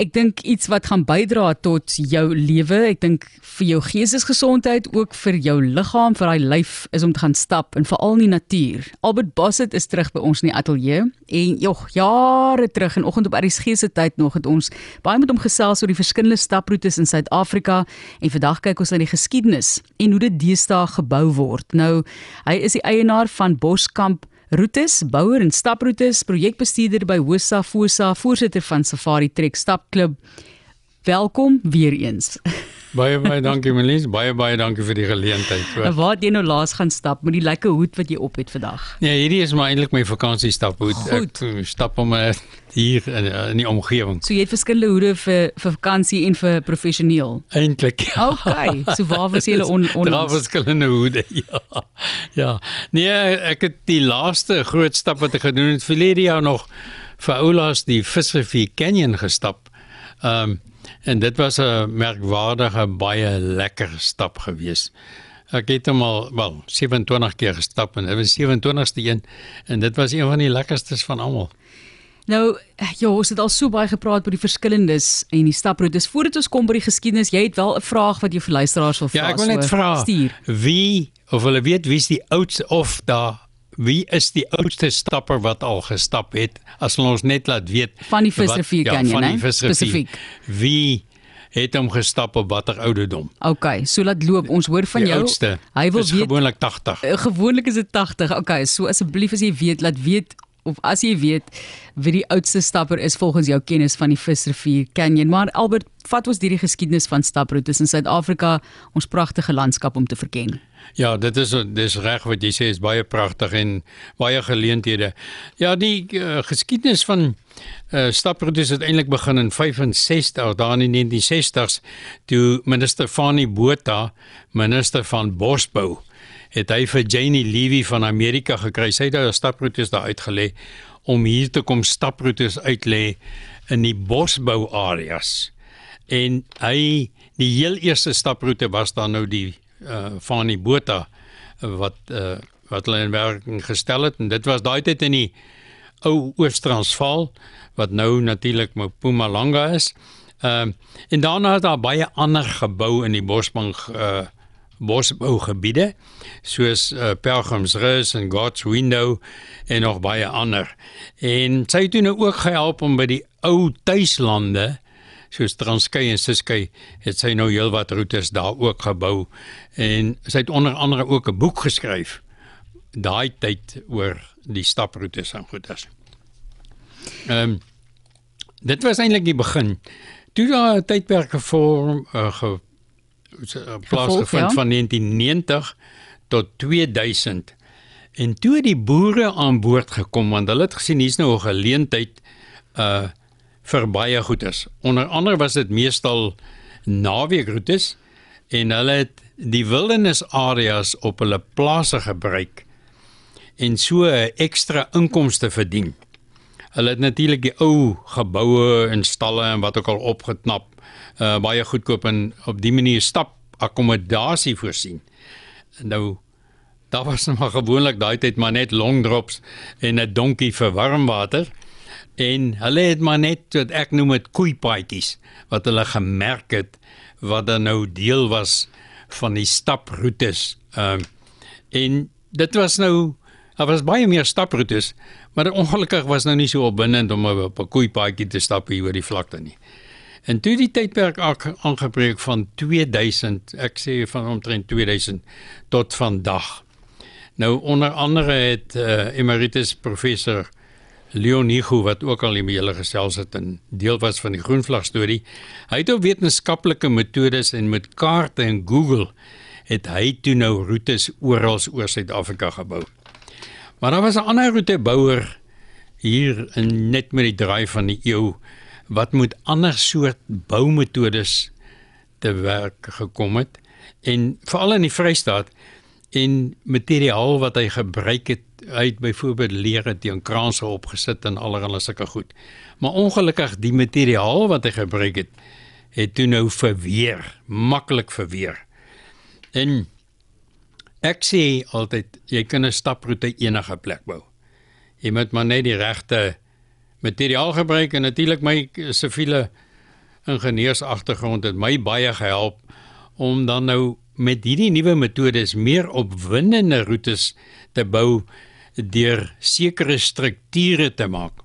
Ek dink iets wat gaan bydra tot jou lewe. Ek dink vir jou geestesgesondheid, ook vir jou liggaam, vir daai lyf is om te gaan stap en veral in die natuur. Albert Bassett is terug by ons in die ateljee en jog, jare terug in oggend op RSG se tyd nog het ons baie met hom gesels oor die verskillende staproetes in Suid-Afrika en vandag kyk ons na die geskiedenis en hoe dit deesdae gebou word. Nou, hy is die eienaar van Boskamp Roetes, bouer en staproetes, projekbestuurder by Hosa Fosa, voorsitter van Safari Trek Stapklub. Welkom weer eens. Baie baie dankie Melise, baie baie dankie vir die geleentheid. En waar het jy nou laas gaan stap met die lekker hoed wat jy op het vandag? Nee, hierdie is maar eintlik my vakansiestaphoed. Ek stap om hier in, in die omgewing. So jy het verskillende hoede vir vir vakansie en vir professioneel. Eintlik. Ja. Okay, so waar was jy on on Daar verskillende hoede. Ja. Ja. Nee, ek het die laaste groot stap wat ek gedoen het vir Lydia nog vir Oulaas die Visrivier Canyon gestap. Ehm um, En dit was 'n merkwaardige baie lekker stap gewees. Ek het hom al wel 27 keer gestap en dit was 27ste een en dit was een van die lekkerstes van almal. Nou, ja, ons het al so baie gepraat oor die verskillendes en die staproetes. Voordat ons kom by die geskiedenis, jy het wel 'n vraag wat jy vir luisteraars wil vra. Ja, ek wil net vra. Wie of hulle weet wie's die oudste of daar wie is die oudste stapper wat al gestap het? As ons net laat weet van die Visrivier ja, Canyon hè? Spesifiek. Wie het hom gestap op watter ouderdom? OK so laat loop. Ons hoor van die jou. oudste, hy wil weet gewoonlik 80 uh, gewoonlik is dit 80 OK so asseblief as jy weet laat weet of as jy weet wie die oudste stapper is volgens jou kennis van die Visrivier Canyon maar Albert vat ons deur die geskiedenis van staproetes in Suid-Afrika ons pragtige landskap om te verken Ja, dit is dis reg wat jy sê is baie pragtig en baie geleenthede. Ja, die uh, geskiedenis van uh, staproetes het eintlik begin in 65 daar in die 1960s toe minister Fani Botha, minister van Bosbou, het hy vir Janie Levy van Amerika gekry. Sy het daar staproetes daar uitgelê om hier te kom staproetes uitlê in die bosbou areas. En hy die heel eerste staproete was dan nou die uh van die Botha wat uh wat hulle in werking gestel het en dit was daai tyd in die ou Oos-Transvaal wat nou natuurlik Mpumalanga is. Ehm uh, en daarna het daar baie ander gebou in die Bosbank uh bosbougebiede soos uh, Pelgrim's Rest en God's Window en nog baie ander. En sy het toe nou ook gehelp om by die ou tuislande soos Transkei en Ciskei het sy nou heelwat roetes daar ook gebou en sy het onder andere ook 'n boek geskryf daai tyd oor die staproetes en goeders. Ehm um, dit was eintlik die begin. Toe daar 'n tydperk gevorm uh, ge plaasgevind ja? van 1990 tot 2000 en toe die boere aan boord gekom want hulle het gesien hier's nou 'n geleentheid uh vir baie goeders. Onder andere was dit meestal naweekroetes en hulle het die wildernisareas op hulle plase gebruik en so ekstra inkomste verdien. Hulle het natuurlik die ou geboue en stalle en wat ook al opgeknap, uh, baie goedkoop en op die manier stap akkommodasie voorsien. Nou daar was nog maar gewoonlik daai tyd maar net long drops en 'n donkie vir warm water en hulle het maar net wat ek noem dit koeipaadjies wat hulle gemerk het wat dan nou deel was van die staproetes. Ehm uh, en dit was nou daar was baie meer staproetes, maar ongelukkig was nou nie so opwindend om op 'n koeipaadjie te stap hier oor die vlakte nie. En toe die tydperk aangebreek van 2000, ek sê van omtrent 2000 tot vandag. Nou onder andere het uh, emeritus professor Leonigo wat ook al die hele gesels het en deel was van die groenvlag storie. Hy het op wetenskaplike metodes en met kaarte en Google het hy toe nou roetes oral oor Suid-Afrika gebou. Maar daar was 'n ander roetebouer hier in net met die draai van die eeu wat met ander soort boumetodes te werk gekom het en veral in die Vrystaat en materiaal wat hy gebruik het het byvoorbeeld leere teen kraanse opgesit en allerlei sulke goed. Maar ongelukkig die materiaal wat hy gebruik het, het toe nou verweer, maklik verweer. En ek sê altyd jy kan 'n staproete enige plek bou. Jy moet maar net die regte materiaal gebruik en natuurlik my siviele ingenieursagtergrond het my baie gehelp om dan nou met hierdie nuwe metodes meer opwindende roetes te bou deur sekere strukture te maak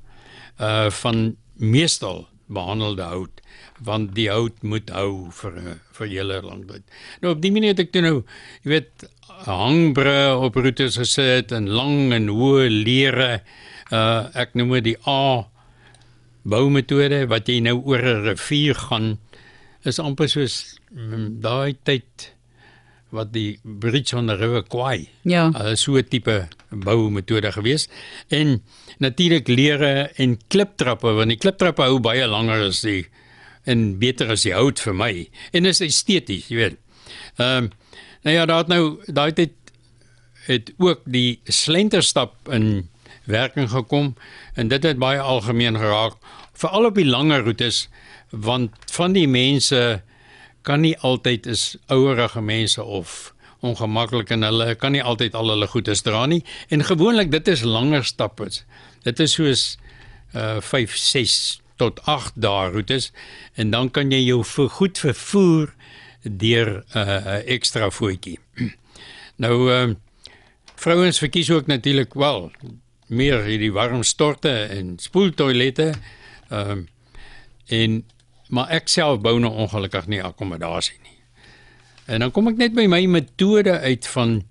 uh van meestal behandelde hout want die hout moet hou vir vir hele lang tyd. Nou op die manier het ek toe nou, jy weet, hangbre op roetes gesit en lang en hoë leere. Uh ek noem dit die A boumetode wat jy nou oor 'n rivier gaan is amper soos mm, daai tyd wat die bridge on the river Kwai. Ja. Uh, so 'n tipe boumetode gewees. En natuurlik leere en kliptrappe want die kliptrappe hou baie langer as die en beter as die hout vir my en is esteties, jy weet. Ehm um, nou ja, daar het nou daai tyd het ook die slenterstap in werking gekom en dit het baie algemeen geraak veral op die langer roetes want van die mense kan nie altyd is ouerige mense of ongemaklik en hulle kan nie altyd al hulle goedes dra nie en gewoonlik dit is langer stappe. Dit is soos uh 5 6 tot 8 dae roetes en dan kan jy jou vir goed vervoer deur 'n uh, ekstra voetjie. Nou uh, vrouens verkies ook natuurlik wel meer hierdie warm storte en spoeltoilette. Ehm um, en maar ek self bou nou ongelukkig nie akkommodasie nie. En dan kom ek net by my metode uit van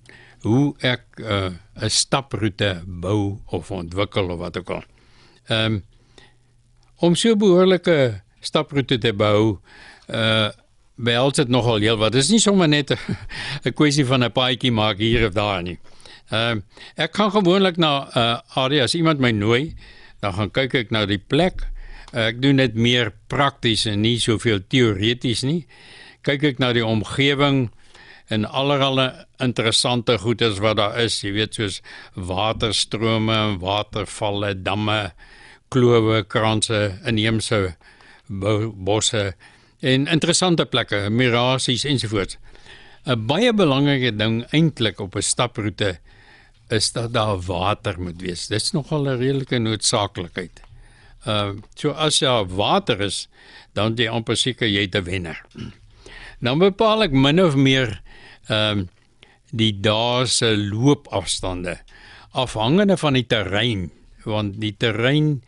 hoe ek uh, 'n uh, staproete bou of ontwikkel of wat ook al. Ehm um, om so 'n behoorlike staproete te bou, uh behels dit nogal heel wat. Dit is nie sommer net 'n kwessie van 'n paadjie maak hier of daar nie. Ehm uh, ek kan gewoonlik na uh area as iemand my nooi, dan gaan kyk ek na die plek. Uh, ek doen dit meer prakties en nie soveel teoreties nie. Kyk ek na die omgewing en allerlei interessante goedes wat daar is, jy weet soos waterstrome, watervalle, damme, klowe, kranse, inheemse bosse en interessante plekke, mirasies ensovoorts. 'n Baie belangrike ding eintlik op 'n staproete is dat daar water moet wees. Dit is nogal 'n redelike noodsaaklikheid. Uh so as daar water is, dan jy amper seker jy te wenner. Dan bepaal ek min of meer ehm um, die dae se loopafstande afhangende van die terrein, want die terrein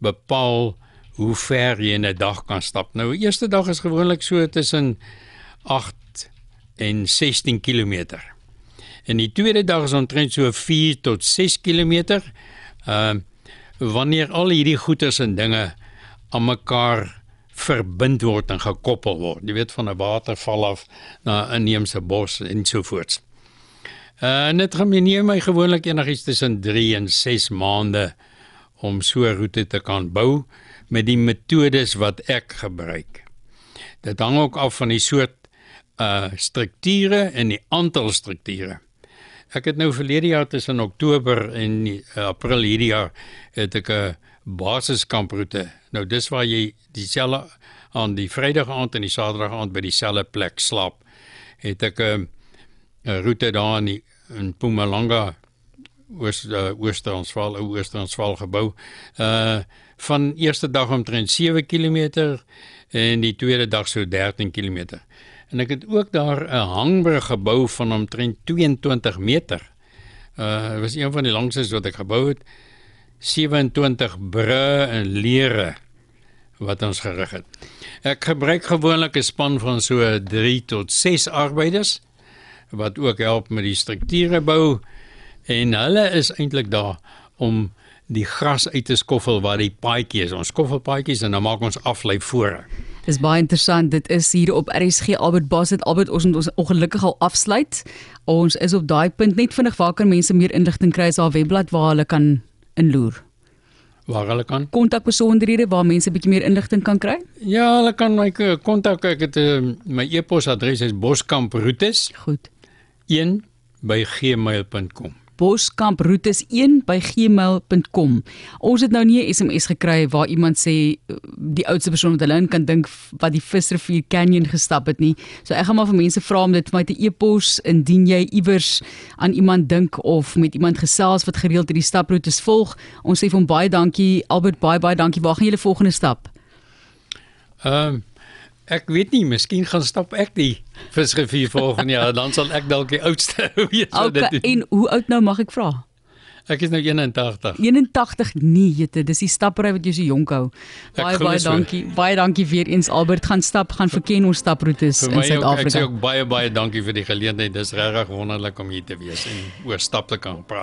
bepaal hoe ver jy in 'n dag kan stap. Nou, die eerste dag is gewoonlik so tussen 8 en 16 km. En die tweede dag is omtrent so 4 tot 6 km. Ehm uh, wanneer al hierdie goeders en dinge aan mekaar verbind word en gekoppel word. Jy weet van 'n waterval af na 'n inheemse bos en so voort. Uh net gemeneer my gewoonlik enigiets tussen 3 en 6 maande om so 'n roete te kan bou met die metodes wat ek gebruik. Dit hang ook af van die soort uh strukture en die aantal strukture. Ek het nou verlede jaar tussen Oktober en uh, April hierdie jaar het ek 'n basiskamproete. Nou dis waar jy dieselfde aan die Vrydag aand en die Saterdag aand by dieselfde plek slaap. Het ek 'n 'n roete daar in, die, in Mpumalanga Oos uh, Oos-Transvaal, Oos-Transvaal gebou. Uh van eerste dag omtrent 7 km en die tweede dag so 13 km. En ek het ook daar 'n hangbrug gebou van omtrent 22 meter. Uh dit was een van die langstes wat ek gebou het. 27 bru en leere wat ons gerig het. Ek gebruik gewoonlik 'n span van so 3 tot 6 arbeiders wat ook help met die strukture bou en hulle is eintlik daar om die gras uit te skoffel waar die paadjie is. Ons skoffel paadjies en dan maak ons aflei voor. Dis baie interessant. Dit is hier op RSG Albert Basit. Albert ons moet ons ongelukkig al afsluit. Ons is op daai punt net vinnig waar kan mense meer inligting kry as haar webblad waar hulle kan inloer. Waar hulle kan kontak besonderhede waar mense bietjie meer inligting kan kry? Ja, hulle kan my kontak. Ek het uh, my e-posadres is boskamproetes. Goed. 1 by gmail.com boskamproetes1@gmail.com. Ons het nou nie 'n SMS gekry waar iemand sê die oudste persoon wat hulle in kan dink wat die Visrivier Canyon gestap het nie. So ek gaan maar vir mense vra om dit vir my te e-pos indien jy iewers aan iemand dink of met iemand gesels wat gereeld hierdie staproetes volg. Ons sê vir hom baie dankie Albert, baie baie dankie. Waar gaan julle volgende stap? Ehm uh, Ek weet nie, miskien gaan stap ek die visrivier volgende jaar, dan sal ek dalk die oudste wees wat Okay, dit doen. en hoe oud nou mag ek vra? Ek is nou 81. 81 nee, jette, dis die stappery wat jou so jonk hou. Baie baie dankie. Baie dankie weer eens Albert gaan stap, gaan verken ons staproetes Vir in ook, ek sê Suid-Afrika. ook baie baie dankie vir die geleentheid. Dis regtig wonderlik om hier te wees en oor stap te kan praat.